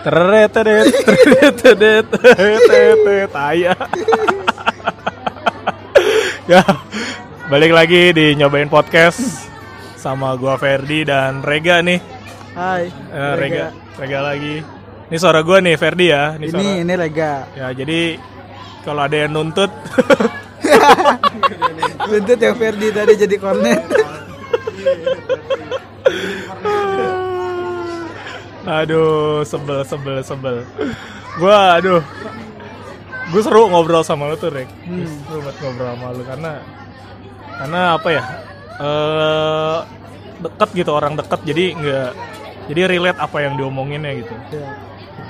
Teret teret teret teret teret teret Taya Ya Balik lagi di nyobain podcast Sama gua Ferdi dan Rega nih. Hai. Eh, Rega. Rega lagi. Ini suara gua nih Ferdi ya. Ini, Ini suara. ini Rega. Ya jadi Kalau ada yang nuntut. Buntut yang Ferdi tadi jadi kornet. Aduh sebel sebel sebel Gua aduh Gue seru ngobrol sama lu tuh Reg Hmm. Seru banget ngobrol sama lu Karena Karena apa ya eh Deket gitu orang deket Jadi nggak Jadi relate apa yang diomonginnya gitu Ya.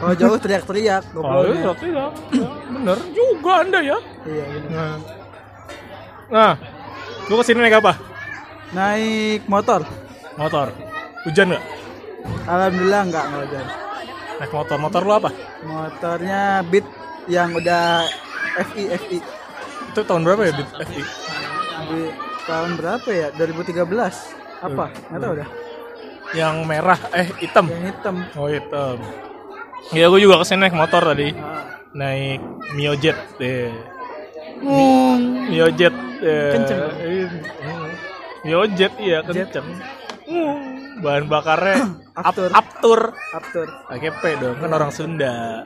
Kalau jauh teriak-teriak Oh iya Ya, Bener juga anda ya Iya, bener. Nah Nah Lu ke sini naik apa? Naik motor. Motor Hujan nggak? Alhamdulillah enggak hujan. Naik motor Motor lu apa? Motornya Beat yang udah FI FI Itu tahun berapa ya? Beat FI? di tahun berapa ya? 2013. Apa? Enggak tahu dah. Yang merah Eh hitam Yang hitam. Oh hitam. Ya gue juga ke sini naik motor tadi. Ah. Naik Mio Jet deh. Ngung. Mio Jet. eh, Kenceng. eh, mm. Mio Jet iya kenceng. Mm. Bahan bakarnya Aptur. Ap- Aptur. Aptur. Pakai P dong, kan orang Sunda.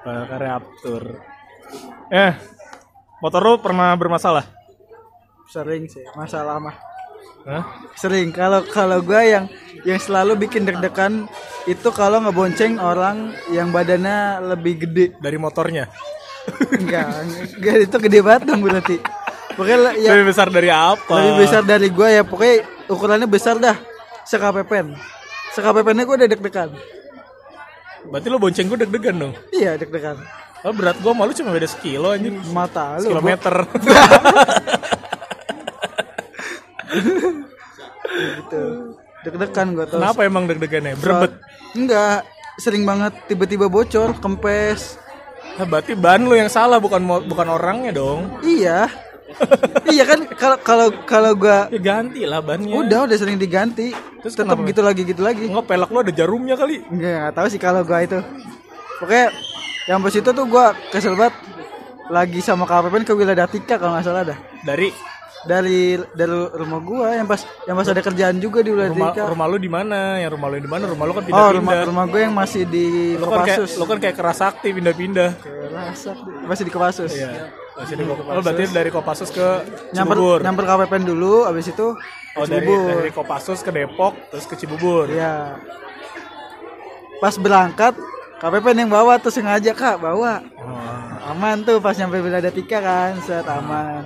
Bahan bakarnya Aptur. Eh, motor lu pernah bermasalah? Sering sih, masalah mah. Hah? Sering. Kalau kalau gua yang yang selalu bikin deg-degan itu kalau ngebonceng orang yang badannya lebih gede. Dari motornya. Enggak, enggak itu gede banget dong berarti. Pokoknya ya Lebih besar dari apa? lebih besar dari gua ya pokoknya ukurannya besar dah. Sekapepen. Sekapepennya udah deg-degan. Berarti lu bonceng gue deg-degan dong. Iya, deg-degan. Oh, berat gue malu cuma beda sekilo anjing. Mata lu. Kilometer. gitu. Deg-degan gua tuh. Kenapa emang deg-degannya? Berebet. Enggak, sering banget tiba-tiba bocor, kempes. Nah, berarti ban lu yang salah bukan bukan orangnya dong. Iya. Iya kan kalau kalau kalau gua Ya ganti lah bannya. udah udah sering diganti. Terus tetap gitu lagi gitu lagi. Enggak pelak lu ada jarumnya kali. Enggak, enggak tahu sih kalau gua itu. Pokoknya yang pas itu tuh gua kesel banget lagi sama KPPN ke Wilayah Datika kalau nggak salah dah. Dari Dari dari rumah gua yang pas yang pas ada kerjaan juga di Wilayah rumah, Datika. rumah lu di mana? Yang rumah lu di mana? Rumah lu kan Oh, pindah-pindah. rumah rumah gua yang masih di lu kan kayak lu kan kayak kerasakti pindah-pindah. Kerasa, masih di Kopassus. Iya. Masih di Kopassus. Oh, berarti dari Kopassus ke Nyamper Cibubur. nyamper KPPN dulu abis itu ke Oh, dari, Cibubur. dari Kopassus ke Depok terus ke Cibubur. Iya. Pas berangkat KPPN yang bawa tuh sengaja kak bawa Oh. aman tuh pas nyampe Wilayah Datika kan set aman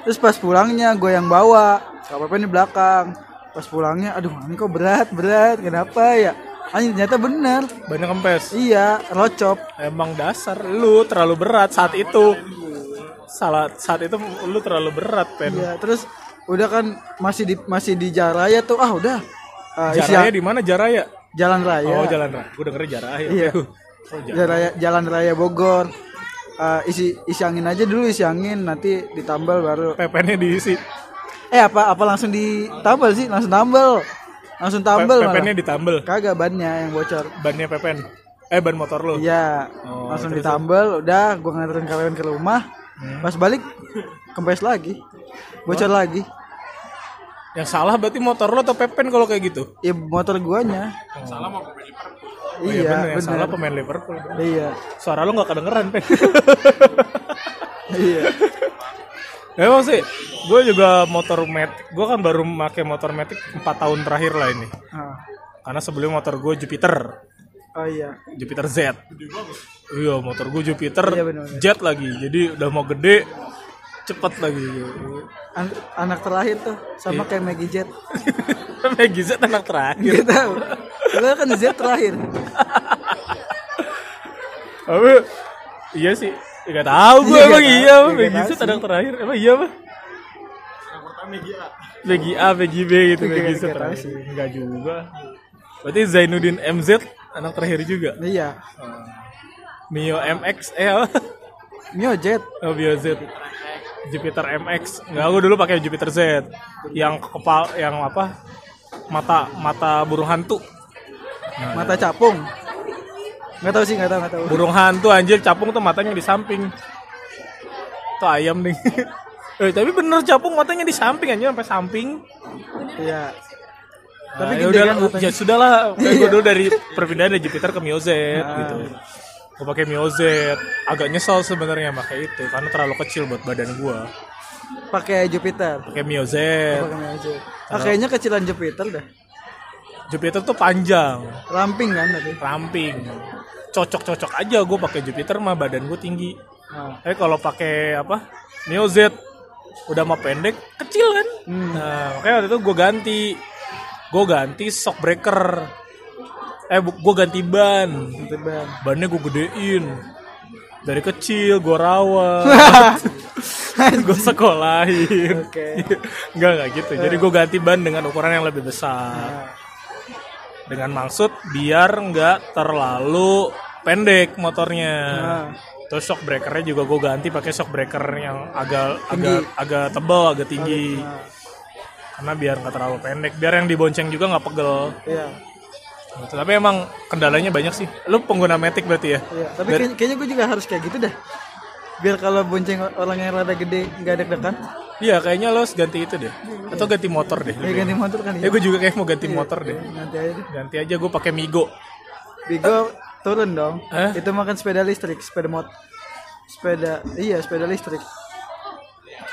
terus pas pulangnya gue yang bawa KPPN di belakang pas pulangnya aduh ini kok berat berat kenapa ya Anjing ternyata bener Bannya kempes. iya rocop Emang dasar lu terlalu berat saat itu. Salah saat itu lu terlalu berat, Pen. iya terus udah kan masih di masih di Jaraya tuh ah udah Ah, isi- Jaraya di mana Jaraya? jalan raya Oh, jalan raya. Gue dengernya Jaraya. Iya. Oh, Jaraya. Jalan raya, jalan raya Bogor Eh, isi isi angin aja dulu isi angin nanti ditambal baru Pepennya diisi. eh apa apa langsung ditambal sih langsung tambal langsung tambal malah. Pepennya ditambel. kagak bannya yang bocor Bannya pepen. Eh, ban motor lu. iya Oh, langsung terus- ditambal udah gua nganterin kalian ke rumah. Pas balik kempes lagi bocor lagi Yang salah berarti motor lu atau pepen kalau kayak gitu? ya motor guanya Oh, iya bener, yang bener salah pemain Liverpool. iya Suara lu gak kedengeran, Pen. iya Emang sih, gue juga motor Matic. Gue kan baru pakai motor Matic 4 tahun terakhir lah ini. Ah. Karena sebelum motor gue Jupiter. oh iya Jupiter Z. Iya, motor gue Jupiter Iya, bener, bener. Jet lagi. Jadi udah mau gede, cepet lagi. An- anak terakhir tuh sama Iya. kayak Maggie Jet Maggie Z anak terakhir. Gak tahu. Gue kan Z terakhir. Tapi iya sih. Gak tahu gue Iya, emang nggak iya. Iya, Maggie nggak Z tahu anak terakhir. Emang iya apa? Maggie A, Maggie B gitu, Iya, Maggie Z nggak tahu terakhir. sih. Enggak juga. Berarti Zainuddin MZ anak terakhir juga. Iya. Mio MX eh? Mio Jet. Oh, Mio Z. Jupiter MX. Enggak, aku dulu pakai Jupiter Z. Yang kepal yang apa? Mata mata burung hantu. Mata capung. nggak tahu sih nggak tahu nggak tahu burung hantu anjir capung tuh matanya di samping tuh ayam nih eh tapi bener capung matanya di samping anjir sampai samping iya tapi Tapi ya gede udah kan ya sudah lah kayak gue Iya. dulu dari perpindahan dari Jupiter ke Mio Z Ah. gitu gue pakai Mio Z agak nyesel sebenarnya pakai itu karena terlalu kecil buat badan gue pakai Jupiter? Pakai Mio Z pakai ah, kayaknya kecilan Jupiter dah Jupiter tuh panjang. Ramping kan tadi? Ramping. Cocok-cocok aja gue pakai Jupiter mah badan gue tinggi. Nah, tapi kalau pakai apa? Z udah mah pendek kecil kan? Hmm. nah makanya waktu itu gue ganti. Gue ganti shock breaker eh gue ganti ban gitu ban bannya gue gedein dari kecil gue rawat gue sekolahin Oke. Enggak enggak gitu jadi gue ganti ban dengan ukuran yang lebih besar Nah, dengan maksud biar nggak terlalu pendek motornya. Nah. Terus shock breakernya juga gue ganti pakai shock breaker yang agak Tinggi. agak agak tebal, agak tinggi. nah, Karena biar nggak terlalu pendek, biar yang dibonceng juga nggak pegel. iya Gitu. Tapi emang kendalanya banyak sih. Lu pengguna Matic berarti ya? iya tapi kayaknya, kayaknya gue juga harus kayak gitu dah biar kalau bonceng orang yang rada gede nggak deg-degan Iya, kayaknya lo harus ganti itu deh. Atau ganti motor deh. ya ganti motor kan Ya gue juga kayak mau ganti Iya. motor deh. nanti aja deh Ganti aja gue pakai Migo. Bigo turun dong Hah? itu makan sepeda listrik sepeda mot sepeda iya sepeda listrik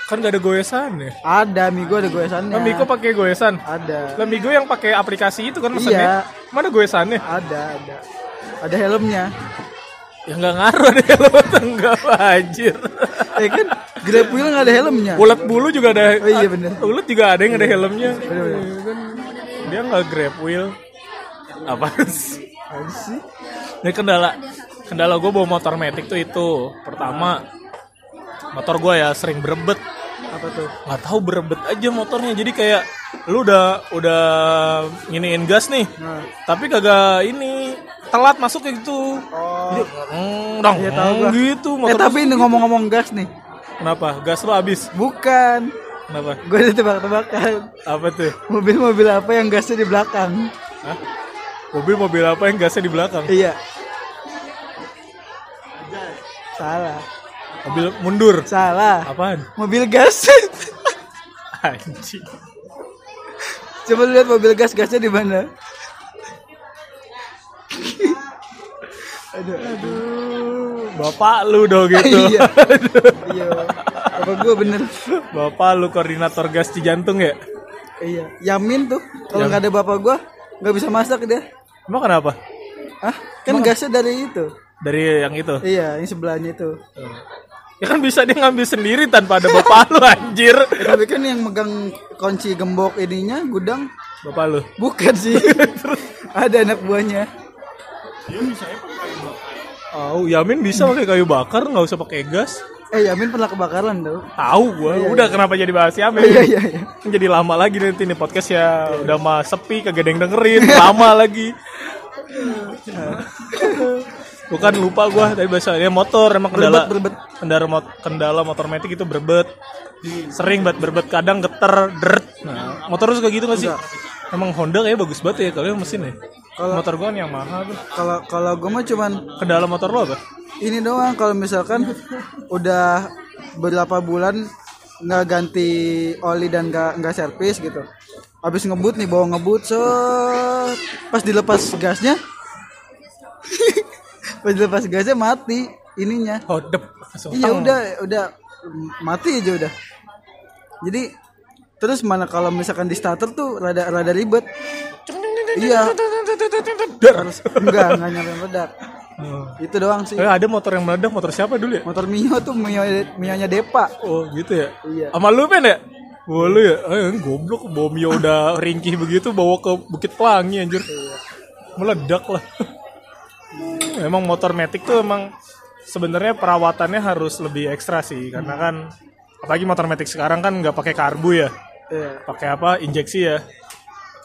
Kan gak ada goesan ya. ada Migo ada goesannya Nah, Migo pakai goesan. ada Lah Migo yang pakai aplikasi itu kan Iya. mesennya. Mana goesannya? ada ada ada helmnya Ya nggak ngaruh ada helm enggak anjir. eh kan Grab Wheel nggak ada helmnya Ulet bulu juga ada. Oh iya, bener. Ulet juga ada yang ada helmnya. Bener, bener. Iya kan. Dia nggak grab wheel. Apa sih? Apa sih Ini kendala kendala gue bawa motor metik tuh itu. Pertama motor gue ya sering berebet. apa tuh Nggak tahu berebet aja motornya. Jadi kayak lu udah udah nginiin gas nih. nah Tapi kagak ini telat masuk kayak gitu. oh Hmm, dong, Iya, tahu gua. gitu eh motor. tapi ini ngomong-ngomong gas nih Kenapa? Gas lu habis. bukan Kenapa? gue udah tebak-tebakan Apa tuh? mobil-mobil apa yang gasnya di belakang Hah? Mobil mobil apa yang gasnya di belakang? iya salah Mobil mundur. salah Apaan? mobil gas Anjing. coba lihat mobil gas gasnya di mana aduh aduh Bapak lu dong gitu. iya iya apa gue bener Bapak lu koordinator gas di jantung ya? iya yamin tuh kalau nggak ada bapak gue nggak bisa masak dia Emang kenapa? ah kan gasnya dari itu Dari yang itu. iya yang sebelahnya itu Ya kan bisa dia ngambil sendiri tanpa ada bapak lu anjir. Eh, tapi kan yang megang kunci gembok ininya gudang Bapak lu. bukan sih ada anak buahnya Oh, Yamin bisa pakai kayu bakar, nggak usah pakai gas. eh Yamin pernah kebakaran tuh Tahu gua. Udah kenapa jadi bahas Yamin? iya iya iya Jadi lama lagi nanti nih podcast ya udah mah sepi kagak ada yang dengerin lama lagi. Bukan lupa gua tadi bahasanya motor emang kendala berbet kendala mot- kendala motor metik itu berbet. Sering banget berbet kadang geter deret. Nah, motor lu suka gitu gak sih? Emang Honda kayaknya bagus banget ya kalau mesin ya. motor gua kan yang mahal tuh. kalau kalau gue mah cuman Kendala motor lo apa? ini doang kalau misalkan udah berapa bulan nggak ganti oli dan nggak nggak servis gitu habis ngebut nih bawa ngebut set pas dilepas gasnya pas dilepas gasnya mati ininya Hodep. Langsung iya udah udah mati aja udah jadi terus mana kalau misalkan di starter tuh rada rada ribet iya harus enggak enggak nyampe meledak Oh. itu doang sih Eh, ada motor yang meledak motor siapa dulu ya? motor Mio tuh Mio Mionya Depa Oh gitu ya? Iya. Sama lu pen ya? Lu ya? Eh goblok bawa Mio udah ringkih begitu bawa ke Bukit Pelangi anjir. Meledak lah. Emang motor Matic tuh emang sebenarnya perawatannya harus lebih ekstra sih karena kan apalagi motor Matic sekarang kan nggak pakai karbu ya. iya Pakai apa? Injeksi ya.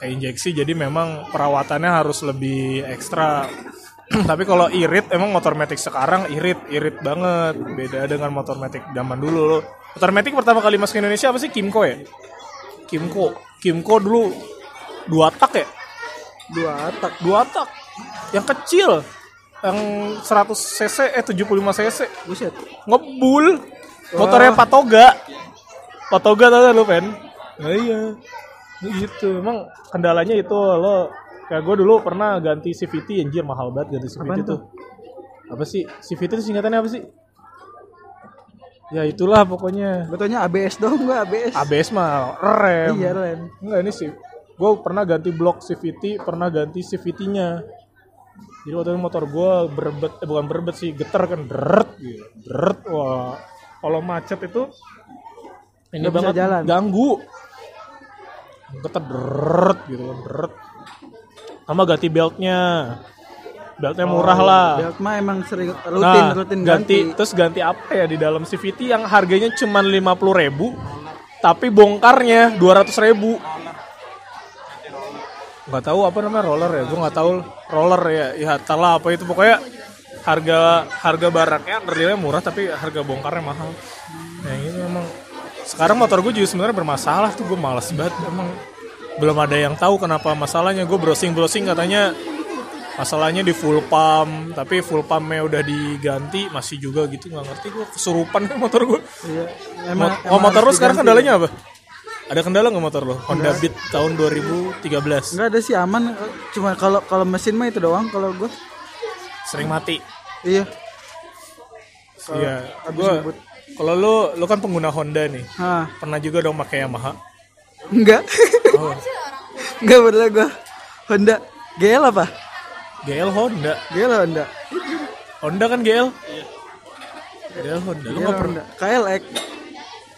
Kayak injeksi jadi memang perawatannya harus lebih ekstra. Tapi kalau irit emang motor Matic sekarang irit, irit banget. Beda dengan motor Matic zaman dulu loh. Motor Matic pertama kali masuk Indonesia apa sih? Kimco ya? Kimco. Kimco dulu dua tak ya? dua tak Dua tak. Yang kecil. yang 100 cc eh 75 cc. Buset. Ngebul. Motornya Patoga. Patoga tau lu pen? Nah, iya. Gitu. Emang kendalanya itu lo kayak gue dulu pernah ganti CVT anjir mahal banget ganti CVT Apaan tuh. apa sih? CVT itu singkatannya apa sih? Ya itulah pokoknya. Betulnya ABS dong gua ABS ABS mah rem. Iya Ren enggak ini sih. Gue pernah ganti blok CVT pernah ganti CVT nya jadi waktu itu motor gue berbet eh, bukan berbet sih getar kan deret gitu deret wah. Kalau macet itu ini bisa banget jalan. ganggu. Getar deret gitu kan deret sama ganti beltnya. Beltnya murah lah. belt mah emang sering rutin nah, rutin ganti, ganti, terus ganti apa ya di dalam CVT yang harganya cuma 50.000 ribu tapi bongkarnya 200.000 ribu nggak tahu apa namanya roller ya. Gue nggak tahu roller ya. Ya telah apa itu. Pokoknya harga harga barangnya realnya murah tapi harga bongkarnya mahal. Nah ini memang sekarang motor gue juga sebenarnya bermasalah tuh. Gue malas banget emang belum ada yang tahu kenapa masalahnya. Gue browsing browsing katanya masalahnya di full pump. Tapi full pumpnya udah diganti masih juga gitu. Nggak ngerti gue kesurupan motor gue Iya, Mo- emang, oh, motor lo harus sekarang diganti. kendalanya apa ada kendala nggak motor lo? Honda Beat tahun 2013 Enggak ada sih aman. Cuma kalau kalau mesin mah itu doang kalau gua. Sering mati. Iya. Iya. Habis gue kalau lo lo kan pengguna Honda nih. Hah, pernah juga dong pakai Yamaha. Enggak oh, enggak bener gua. Honda. GL apa? GL Honda. GL Honda. Honda kan GL GL Honda. Lo nggak pernah KLX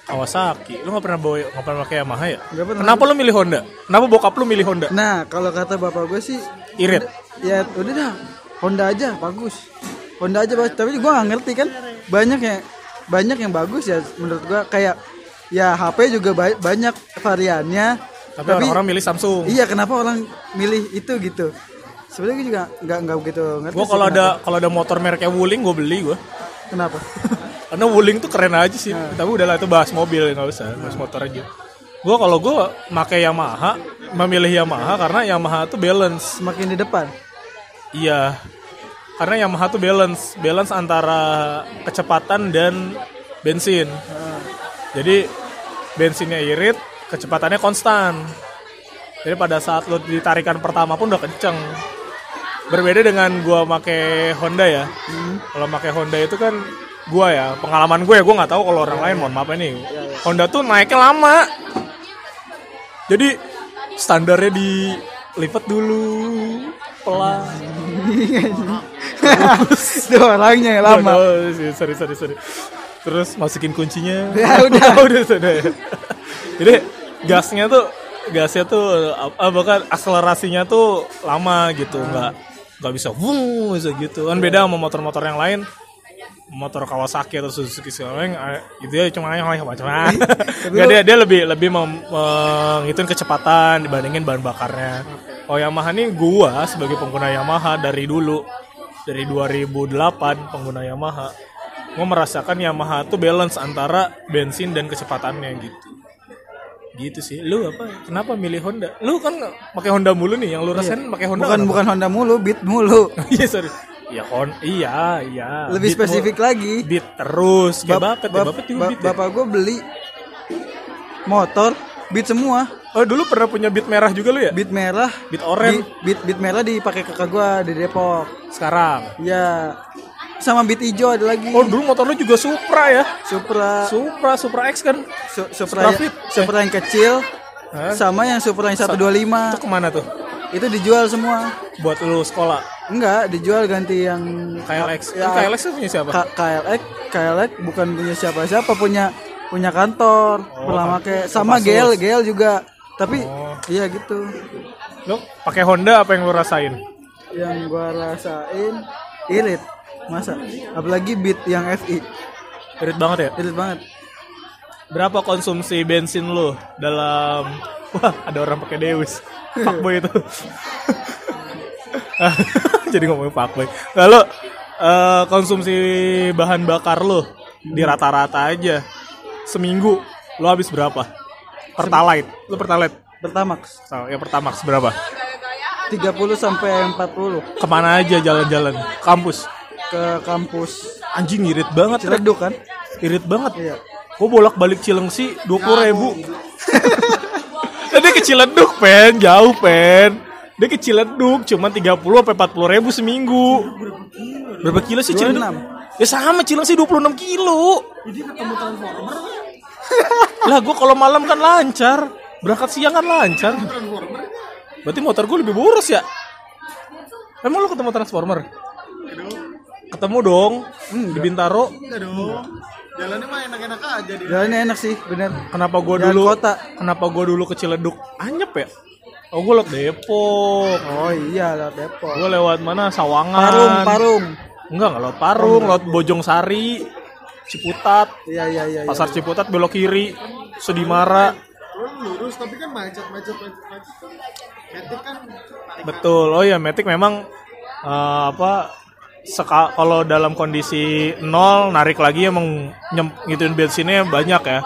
Kawasaki. Lo nggak pernah bawa nggak pernah pakai Yamaha ya? Nggak pernah. kenapa lo milih Honda? Kenapa bokap lo milih Honda? Nah kalau kata bapak gue sih irit? ya udah dah. Honda aja bagus. Honda aja bagus. Tapi gua nggak ngerti kan banyak yang banyak yang bagus ya menurut gua. Kayak ya HP juga ba- banyak variannya. Tapi, orang-orang milih Samsung. iya kenapa orang milih itu gitu? Sebenarnya gue juga nggak nggak begitu ngerti gue kalau ada kalau ada motor mereknya Wuling gue beli gue kenapa karena Wuling tuh keren aja sih. Nah. tapi udahlah itu bahas mobil nggak usah bahas motor aja. Gue kalau gue pakai Yamaha memilih Yamaha karena Yamaha tuh balance. Semakin di depan? Iya. Karena Yamaha tuh balance. Balance antara kecepatan dan bensin. Jadi bensinnya irit kecepatannya konstan. Jadi pada saat lo ditarikan pertama pun udah kenceng. Berbeda dengan gua make Honda ya. Kalau make Honda itu kan gua ya pengalaman gue ya gue nggak tahu kalau orang lain mohon maaf ini. Honda tuh naiknya lama. Jadi standarnya dilipat dulu pelan. Itu orangnya yang lama. Oh, sorry sorry sorry. Terus masukin kuncinya. Ya, udah. udah sudah jadi gasnya tuh gasnya tuh apa bahkan akselerasinya tuh lama gitu. Nggak nggak bisa wung bisa gitu. Kan beda sama motor-motor yang lain motor Kawasaki atau Suzuki macam eh, itu ya cuma yang macam nggak dia dia lebih lebih menghitung kecepatan dibandingin bahan bakarnya. Oh Yamaha nih gua sebagai pengguna Yamaha dari dulu dari 2008 pengguna Yamaha gua merasakan Yamaha tuh balance antara bensin dan kecepatannya gitu. Gitu sih. Lu apa kenapa milih Honda? Lu kan pakai Honda mulu nih yang lu rasain pakai Honda bukan bukan Honda mulu Beat mulu. Iya sorry ya Hon iya iya. Lebih Beat spesifik lagi. Beat terus. Kayak Bap- bapet ya bap- bapet juga ba- beat ya? bapak gue beli motor Beat semua. Oh dulu pernah punya beat merah juga lu ya? Beat merah. Beat oranye. Beat, beat merah dipakai kakak gue di Depok. Sekarang? Ya sama Beat hijau ada lagi. Oh dulu motor lu juga Supra ya? Supra. Supra Supra X kan? Su- Supra Supra, Fit. Supra yang kecil. Hah? sama yang Supra yang 125 itu ke mana tuh? Itu dijual semua. Buat lu sekolah enggak dijual ganti yang KLX Ya. Kan KLX itu punya siapa? K- KLX KLX bukan punya siapa-siapa punya punya kantor. Pernah pakai sama. GL GL juga. Tapi Oh. iya gitu. Lu pakai Honda apa yang lu rasain? Yang gua rasain irit. Masa? Apalagi beat yang FI irit banget ya? Irit banget. Berapa konsumsi bensin lu dalam wah ada orang pakai Dewis. Fuckboy itu jadi ngomongin fuckboy lalu eh, konsumsi bahan bakar lu di rata-rata aja seminggu lu habis berapa pertalite lu pertalite Pertamax So, ya pertamax berapa 30 sampai 40 Ke mana aja jalan-jalan? Kampus. ke kampus Anjing irit banget. Ciledug kan? Irit banget. Iya. Gue bolak balik Cilengsi dua puluh ribu. Tadi ke Ciledug pen, jauh pen. Dia ke Ciledug cuma 30 sampai 40 ribu seminggu. Berapa kilo sih Ciledug? 26. Ya sama Cilengsi 26 kilo. lah gue kalau malam kan lancar. Berangkat siang kan lancar. Berarti motor gue lebih boros ya? Emang lu ketemu Transformer? Ketemu dong di Bintaro. Enggak dong. Jalannya mah enak-enak aja. Jalannya enak sih, bener. Kenapa gue Jalan dulu kota. Kenapa gue dulu ke Ciledug? Anyep ya? Oh gue lewat Depok. Oh iya, lewat Depok. Gue lewat mana? Sawangan. Parung, Parung. Enggak, nggak lewat Parung, lewat Bojong Sari, Ciputat, Iya, iya, iya. iya. Pasar Ciputat belok kiri, Sudimara. Lu lurus tapi kan macet macet macet macet. Metik kan Betul. Oh ya, Matic memang eh, apa seka, kalau dalam kondisi nol narik lagi emang nyem, ngituin bensinnya banyak ya.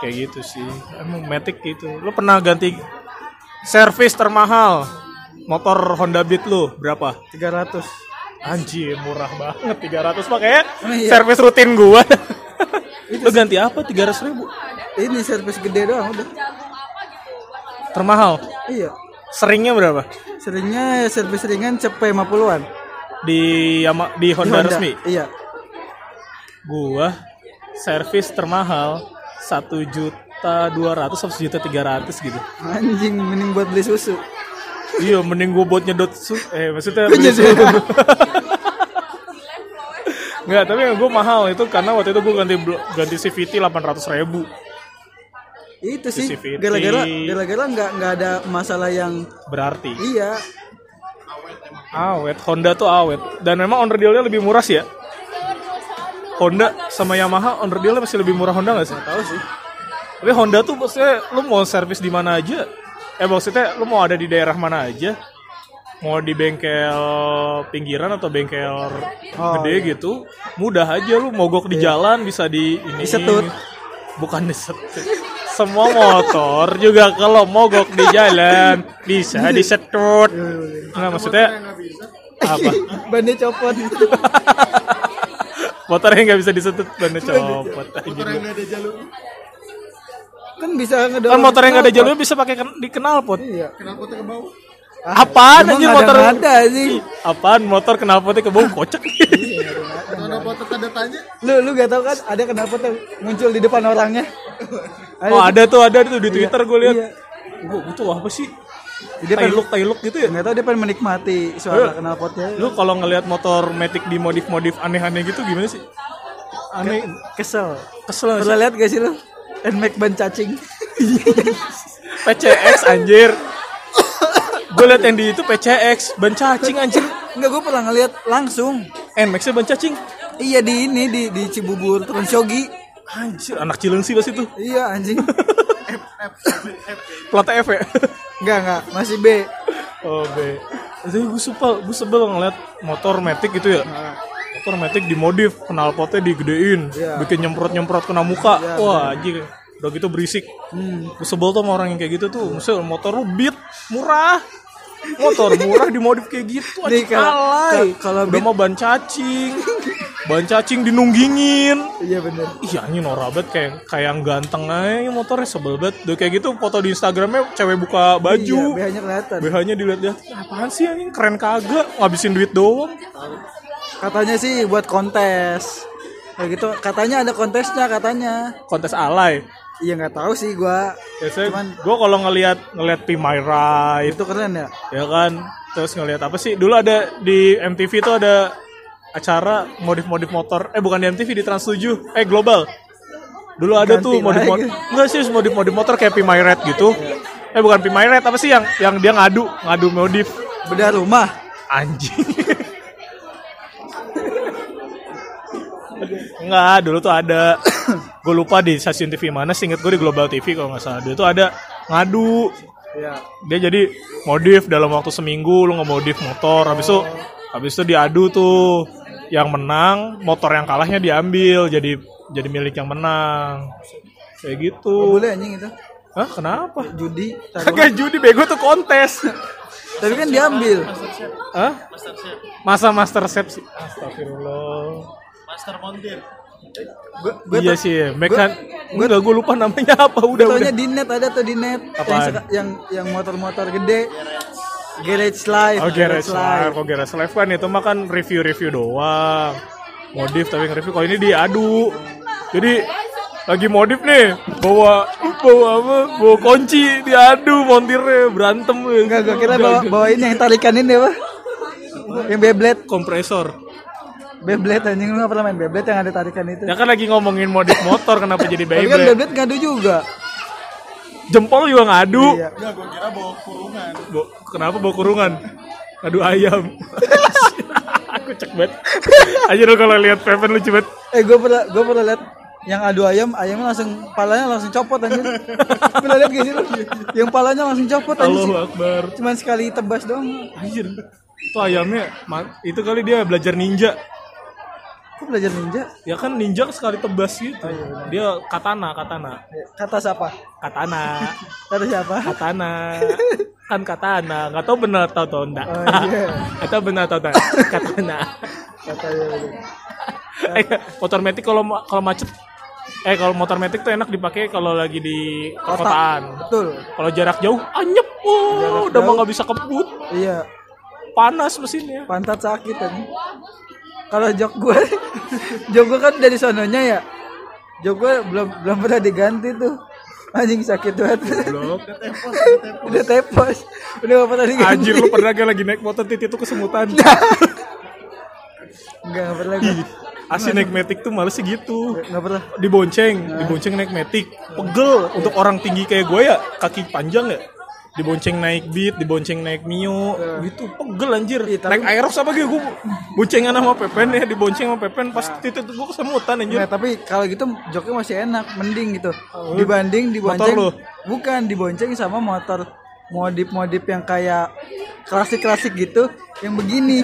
Kayak gitu sih. Emang Matic gitu. Lu pernah ganti servis termahal motor Honda Beat lu berapa? 300. Anjir, murah banget 300 makanya iya. servis rutin gua. lu ganti apa 300 ribu? Ini servis gede doang udah. Termahal. Iya. Seringnya berapa? Seringnya ya servis ringan cepet 50-an. Di Yama, di Honda, resmi? Iya. Gua servis termahal satu juta dua ratus juta tiga ratus gitu. Anjing mending buat beli susu. iya, mending gua buat nyedot su eh maksudnya beli susu. Enggak, tapi yang gue mahal itu karena waktu itu gue ganti ganti CVT 800 ribu Itu sih CVT. gara-gara gara-gara nggak nggak ada masalah yang berarti iya. awet Honda tuh awet dan memang on dealnya lebih murah sih ya Honda sama Yamaha on dealnya masih lebih murah Honda gak sih? Tahu sih. Tapi Honda tuh maksudnya lu mau servis di mana aja. Eh maksudnya lu mau ada di daerah mana aja. Mau di bengkel pinggiran atau bengkel Oh, gede gitu. Mudah aja lu mogok di jalan bisa di ini. Disetut. Bukan disetut. Semua motor juga kalau mogok di jalan bisa disetut. Nah maksudnya apa? Bannya copot. Motornya nggak bisa disetut bannya copot. motor yang nggak ada jalur. Kan bisa ngedorong. Kan motor yang nggak ada jalurnya bisa pakai ken- di knalpot. Iya. Kenapa tuh ke bawah? Apaan Emang anjir ada motor? ada sih. Apaan motor knalpotnya ke bawah kocak. Kenapa foto tanda tanya? Lu lu gak tau kan ada kenapa tuh muncul di depan orangnya? oh ada tuh ada tuh di Twitter gue lihat. Iya. Gue butuh apa sih? Dia pengen Tailuk tailuk gitu ya. nggak tahu dia pengen menikmati suara knalpotnya. Lu kalau ngelihat motor Matic di modif-modif aneh-aneh gitu gimana sih? Aneh, kesel. kesel Pernah sih. lihat gak sih lu? Nmax ban cacing. PCX anjir. gue liat yang di itu PCX, ban cacing anjir. Enggak, gue pernah ngeliat langsung. Nmax-nya ban cacing. Iya di ini di di Cibubur Transyogi. Anjir, anak Cilengsi pas itu. Iya anjing. Plat F ya. Enggak enggak, masih B. Oh, B. Jadi gue sebel, gue sebel ngeliat motor Matic gitu ya. Motor Matic dimodif, knalpotnya digedein, Iya. bikin nyemprot-nyemprot kena muka. Wah, anjir. Udah gitu berisik. Gue sebel tuh sama orang yang kayak gitu tuh. Maksudnya motor lu beat, murah. Motor murah dimodif kayak gitu. Nih, Anjir, kalau- Udah mau ban cacing. ban cacing dinunggingin. Iya bener. Iya anjing norak banget kayak kayak yang ganteng aja motornya sebel banget. Udah kayak gitu foto di Instagramnya cewek buka baju. Iya, BH-nya kelihatan. BH-nya dilihat-lihat, apaan sih anjing keren kagak, ngabisin duit doang. Katanya sih buat kontes. Kayak gitu, katanya ada kontesnya katanya. Kontes alay. Iya nggak tahu sih gua. Biasanya Cuman- gue kalau ngelihat ngelihat P My Ride, Itu keren ya. ya kan, terus ngelihat apa sih? Dulu ada di MTV tuh ada acara modif-modif motor, eh bukan di MTV di Trans 7, eh Global. Dulu ada Ganti tuh modif motor, enggak sih modif-modif motor kayak P My Ride gitu. Eh bukan P My Ride, apa sih yang yang dia ngadu, ngadu modif Bedah rumah. anjing. Enggak, dulu tuh ada gue lupa di stasiun TV mana sih inget gue di Global TV kalau nggak salah. Dulu tuh ada ngadu. Iya. Dia jadi modif dalam waktu seminggu lu ngemodif motor. Habis itu habis itu diadu tuh yang menang, motor yang kalahnya diambil jadi jadi milik yang menang. Kayak gitu. Boleh anjing itu. Hah, kenapa? Judi. Kagak judi bego tuh kontes. Tapi kan diambil. Hah? Masa Master Chef sih? Astagfirullah. Master Montir. Gue gue iya sih ya. Mekan. Enggak, gue lupa namanya apa. Udah, taunya di net ada tuh di net yang Apaan? yang yang motor-motor gede. Garage Life. Oh Garage Live, oh Garage Live kan itu mah kan review-review doang Modif tapi nge-review, kalau ini diadu Jadi lagi modif nih bawa bawa apa bawa kunci diadu montirnya berantem Enggak, gue kira bawa, bawa ini yang tarikan ini apa? Yang Beyblade, kompresor Beyblade anjing lu gak pernah main Beyblade yang ada tarikan itu. ya kan lagi ngomongin modif motor kenapa jadi Tapi kan Beyblade Beyblade ngadu juga. jempol juga ngadu Iya. Enggak, gue kira bawa kurungan. Bo- kenapa bawa kurungan ngadu ayam aku cek banget aja lo kalau lihat Pepen lucu banget Eh gue pernah gue pernah lihat yang adu ayam, ayamnya langsung palanya langsung copot anjir. pernah lihat gak sih lu? Yang palanya langsung copot anjir. Allahu Akbar Cuman sekali tebas doang. Anjir. Itu ayamnya itu kali dia belajar ninja. Kok belajar ninja? Ya kan ninja sekali tebas gitu. dia katana, katana. Kata siapa? Katana. Kata siapa? Katana. Kan katana. Enggak tahu benar atau tahu enggak. Oh, iya. Atau benar atau enggak. Katana. Kata ya. eh, motor metik kalau kalau macet eh kalau motor metik tuh enak dipakai kalau lagi di perkotaan. Betul. Kalau jarak jauh anyep. Oh, udah mau nggak bisa kebut. Iya. Panas mesinnya. pantat sakit kan kalau jok gue jok gue kan dari sononya ya jok gue belum belum pernah diganti tuh anjing sakit banget Blok. udah tepos udah gak pernah diganti Anjir lu pernah gak lagi naik motor titik itu kesemutan. enggak gak pernah gua. Asli naik metik tuh males sih gitu. nggak pernah Dibonceng, dibonceng naik metik. Pegel untuk orang tinggi kayak gue ya, kaki panjang ya. Dibonceng naik beat, dibonceng naik mio, gitu pegel anjir. Iya, tapi- Naik aerox apa gitu gue boncengan sama Pepen ya, dibonceng sama Pepen pas titik itu gue kesemutan anjir. Nggak, tapi kalau gitu joknya masih enak mending gitu dibanding dibonceng lu? bukan dibonceng sama motor modif-modif yang kayak klasik-klasik gitu yang begini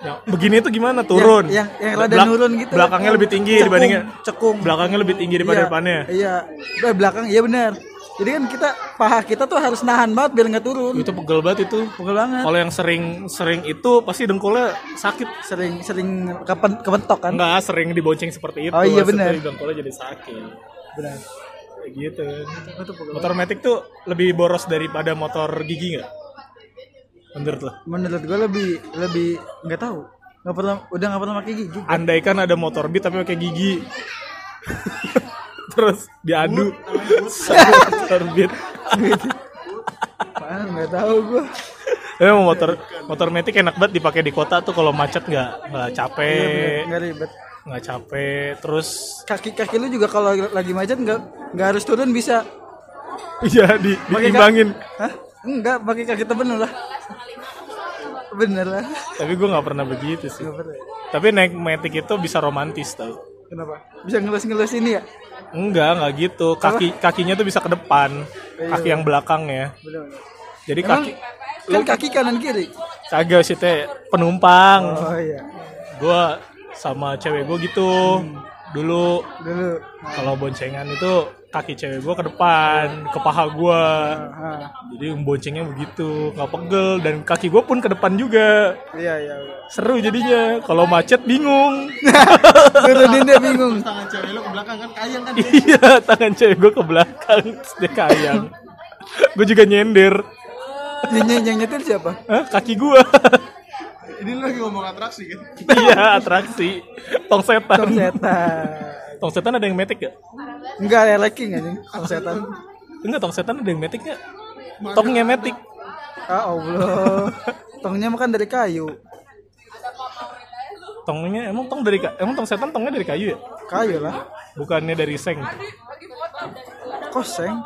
Yang begini tuh gimana turun? yang yang rada Belak- nurun gitu Belakangnya lebih tinggi Cekung, dibandingnya. cekung Belakangnya lebih tinggi daripada Iya, depannya. Iya. Eh, belakang iya benar. Jadi kan kita paha kita tuh harus nahan banget biar nggak turun. Itu pegel banget itu. Pegel banget. Kalau yang sering sering itu pasti dengkulnya sakit. Sering sering kepen, kepentok kan. Enggak, sering dibonceng seperti itu. Oh, iya, bener. Dengkulnya jadi sakit. Benar. Gitu. Motor metik tuh lebih boros daripada motor gigi nggak? Menurut lo? Menurut gue lebih lebih nggak tahu. Nggak pernah udah nggak pernah pakai gigi. Andaikan ada motor beat tapi pakai gigi. Terus diadu. Apaan nggak tahu gue. Emang motor motor metik enak banget dipakai di kota tuh kalau macet nggak nggak capek, Nggak ribet. nggak capek. Terus Kaki kaki lu juga kalau lagi macet nggak nggak harus turun bisa. iya di diimbangin. Hah? Enggak, pakai kaki temen lah. Bener lah. Tapi gue nggak pernah begitu sih. Pernah. Tapi naik metik itu bisa romantis tau. Kenapa? Bisa ngelus-ngelus ini ya? Enggak, enggak gitu. Kaki kakinya tuh bisa ke depan, kaki yang belakang ya. Jadi kaki kan kaki kanan kiri. kagak sih teh penumpang. Oh iya. Gua sama cewek gue gitu. Dulu Dulu. kalau boncengan itu kaki cewek gue ke depan, ke paha gue. Jadi boncengnya begitu, nggak pegel dan kaki gue pun ke depan juga. iya iya. iya. Seru jadinya. Kalau macet bingung. Turunin dia bingung. Tangan cewek lu ke belakang kan kayang kan. iya, tangan cewek gue ke belakang, dia kayang. gue juga nyender. Yang, yang, nyetir siapa? Hah, kaki gue. Ini lagi ngomong atraksi kan. iya, atraksi. Tong setan. Tong setan. Tong setan ada yang metik gak? Enggak ada leking anjing. Tong setan. Enggak, tong setan ada yang metik gak? Tongnya metik. Ah Allah. Tongnya makan dari kayu. Tongnya emang tong dari emang tong setan tongnya dari kayu ya? Kayu lah. Bukannya dari seng. Koseng.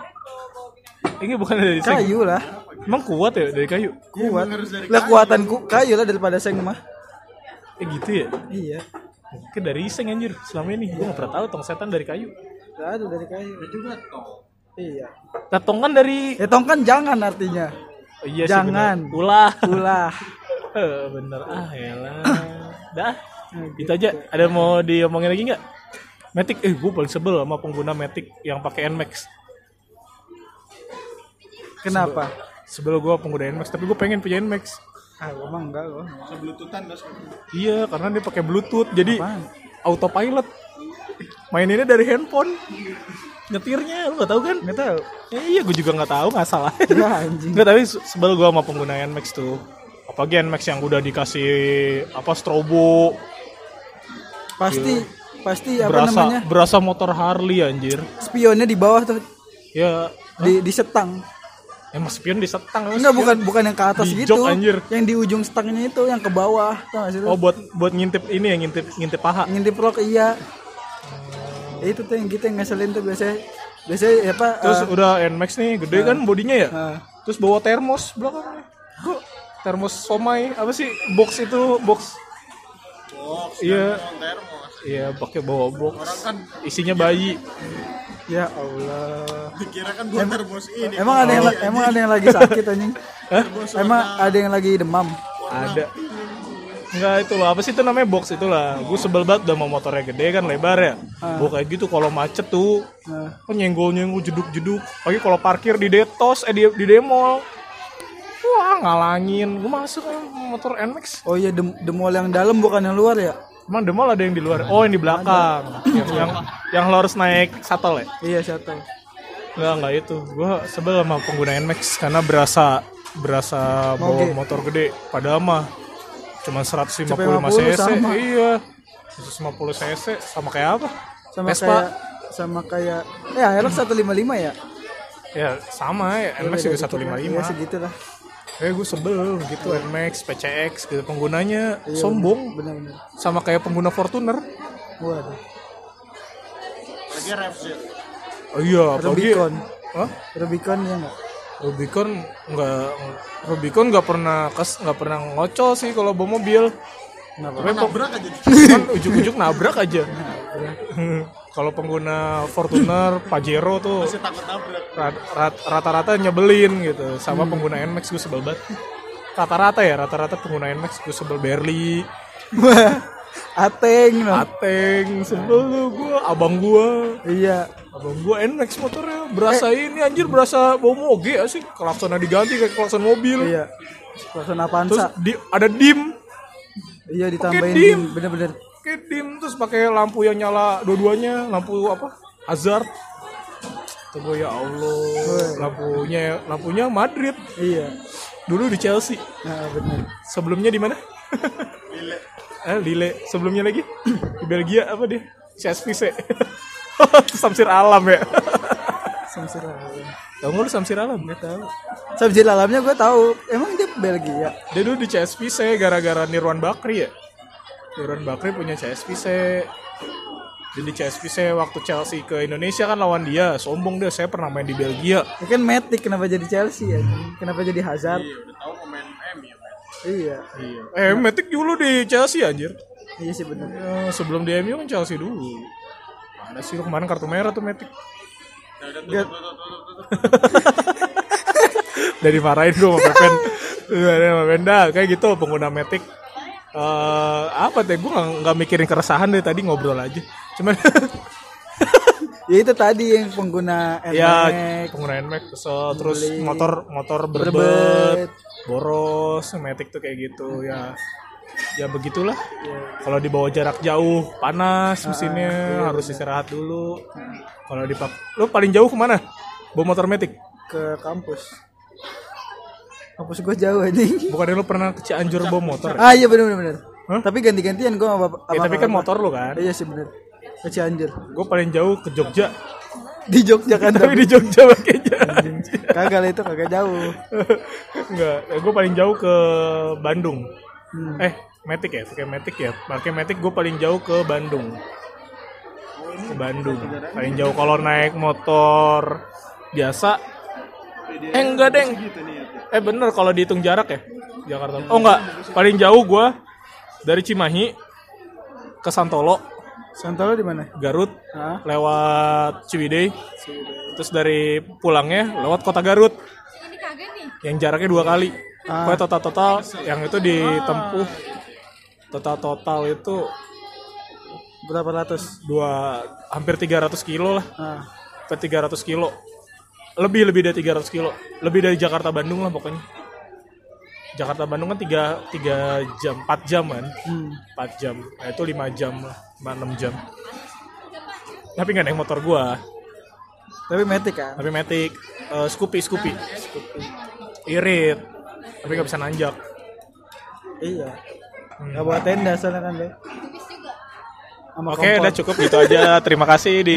Ini bukan dari seng. Kayu lah. Emang kuat ya dari kayu? Kuat. Lah kuatan ku, kayu lah daripada seng mah. Eh gitu ya? Iya. Mungkin dari seng anjir selama ini. Gue gak pernah tahu tong setan dari kayu. Gak ada dari kayu. juga Iya. Nah, tong kan dari... Ya tong kan jangan artinya. Oh, iya sih Jangan. bener. Ulah. Ulah. Eh, bener. Ah elah. Dah. Itu aja. Ada mau diomongin lagi nggak? Matic, eh gue paling sebel sama pengguna Matic yang pakai Nmax. Kenapa? sebel gue pengguna Nmax tapi gue pengen punya Nmax ah gua mah enggak gua Seblututan dos. iya karena dia pakai bluetooth jadi Apaan? autopilot maininnya dari handphone. Nyetirnya lu gak tahu kan? Nggak tahu. Ya, iya gue juga nggak tahu nggak salah. Anjing. Nggak tapi se- sebel gue sama pengguna Nmax tuh. Apalagi Nmax yang udah dikasih apa strobo. Pasti pasti apa berasa namanya? berasa motor Harley anjir. Spionnya di bawah tuh. Ya di di setang. Emang spion disetang enggak bukan bukan yang ke atas Di gitu. jok, anjir. yang di ujung stangnya itu yang ke bawah. Tau gak sih lu? oh buat buat ngintip ini ya ngintip ngintip paha. Ngintip rok iya Ya, itu tuh yang kita yang ngeselin tuh biasanya. Biasanya ya apa terus eh, udah Nmax nih gede kan bodinya ya? eh, terus bawa termos belakangnya kok termos somai apa sih box itu box? Box. iya. Termos. iya pakai bawa box. Orang kan isinya bayi. Ya. Allah. Dikira kan buat termos ini. emang ada yang emang ada yang lagi sakit anjing? Emang ada yang lagi demam? Ada Enggak itu loh, apa sih itu namanya box itulah. Gue sebel banget udah mau motornya gede kan lebar ya. Gue kayak gitu kalau macet tuh, Nah. oh nyenggol nyenggol jeduk jeduk. Lagi kalau parkir di detos, eh di, di demol, wah ngalangin. Gue masuk eh, motor Nmax. oh iya dem demol yang dalam bukan yang luar ya Emang demol ada yang di luar? Oh yang di belakang. Yang, yang yang lo harus naik shuttle ya? iya satu Enggak enggak itu. Gue sebel sama pengguna Nmax karena berasa berasa bawa Moge. motor gede. Padahal mah cuma 155 CP50 cc. sama. Iya. 150 cc sama kayak apa? sama Vespa. kayak sama kayak eh Aerox 155 ya Ya sama ya. Nmax juga 155. ya segitu lah Eh gue sebel gitu Nmax, PCX gitu penggunanya sombong benar-benar sama kayak pengguna Fortuner. waduh Lagi Revzil. Oh iya, apalagi Rubicon Hah? Rubicon ya enggak Rubicon nggak Rubicon nggak pernah kes nggak pernah ngocol sih kalau bawa mobil. Kenapa? Tapi Nabrak aja. kan ujuk-ujuk nabrak aja. kalau pengguna Fortuner, Pajero tuh Masih takut nabrak. rat- rat- rata-rata nyebelin gitu. Sama pengguna Nmax gue sebel banget. Rata-rata ya, rata-rata pengguna Nmax gue sebel Berli, Ateng. Ateng, sebel lu gue, abang gue. iya Abang gua NMAX motornya berasa ini anjir berasa bawa moge ya sih. Klaksonnya diganti kayak klakson mobil. Iya. Klakson terus Avanza di ada dim. Iya ditambahin dim. dim bener-bener. Kayak dim terus pakai lampu yang nyala dua-duanya lampu apa? Hazard. Tuh gua ya Allah lampunya lampunya Madrid. Iya. Dulu di Chelsea. Nah bener. Sebelumnya di mana? Eh Lille. Sebelumnya lagi? Di Belgia apa dia? CSVC Samsir Alam ya Samsir Alam Tahu nggak lu Samsir Alam? nggak tahu Samsir Alamnya gue tahu emang dia Belgia Dia dulu di CSVC gara-gara Nirwan Bakri ya. Nirwan Bakri punya CSVC. Jadi CSVC waktu Chelsea ke Indonesia kan lawan dia, sombong dia saya pernah main di Belgia. ya kan Matic kenapa jadi Chelsea ya kenapa jadi Hazard Iya, udah tahu pemain MU ya, iya Iya. Eh, Matic dulu di Chelsea anjir. iya sih bener Ya, sebelum di MU kan Chelsea dulu. Mana sih lu kemarin kartu merah tuh. Udah, udah, tutup. Dari marahin gue sama Pepen. Dari sama Benda kayak gitu pengguna Matic. Eh apa teh gue nggak mikirin keresahan deh tadi ngobrol aja. Cuman ya itu tadi yang pengguna ya NMAX pengguna Nmax kesel terus motor motor berbet, Berbet. boros Matic tuh kayak gitu ya ya begitulah. Kalau dibawa jarak jauh panas mesinnya harus istirahat dulu. Kalau dipak lu paling jauh ke mana? Bawa motor Matic ke kampus. Kampus gue jauh anjing. Bukannya lu pernah ke Cianjur bawa motor ya? ah iya bener, bener. Hah? tapi ganti-gantian gue sama bapak Ya, tapi kan motor lu kan? Iya sih bener. Ke Cianjur. Gue paling jauh ke Jogja. Di Jogja kan tapi di Jogja makanya kagak itu kagak jauh. Enggak, gue paling jauh ke Bandung. Hmm. Eh, Matic ya, pakai Matic ya. Pakai Matic gue paling jauh ke Bandung. Ke Bandung. Paling jauh kalau naik motor biasa. Eh enggak, Deng. Eh bener kalau dihitung jarak ya. Jakarta. Oh enggak, paling jauh gue dari Cimahi ke Santolo, Santolo di mana Garut, Hah? lewat Ciwidey. Terus dari pulangnya lewat kota Garut Ini kagak nih. yang jaraknya dua kali. Ah. Pokoknya total total yang itu ditempuh total total itu berapa ratus? Dua hampir 300 kilo lah, ah. Ke 300 kilo. lebih lebih dari 300 kilo. Lebih dari Jakarta Bandung lah pokoknya. Jakarta Bandung kan 3 3 jam 4 jam kan? Hmm. 4 jam. Nah, itu 5 jam lah 5 6 jam. Tapi nggak naik motor gua. Tapi metik kan. tapi metik. Eh, Scoopy. Scoopy. Irit. Tapi nggak bisa nanjak. Iya. Gak bawa tenda soalnya kan deh. Sama Oke, kompor. udah cukup gitu aja. Terima kasih di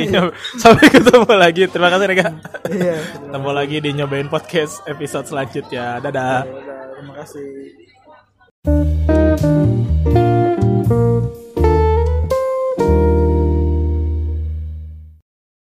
sampai ketemu lagi. Terima kasih Rega. Iya. Ketemu lagi di nyobain podcast episode selanjutnya. Dadah. Udah, terima kasih.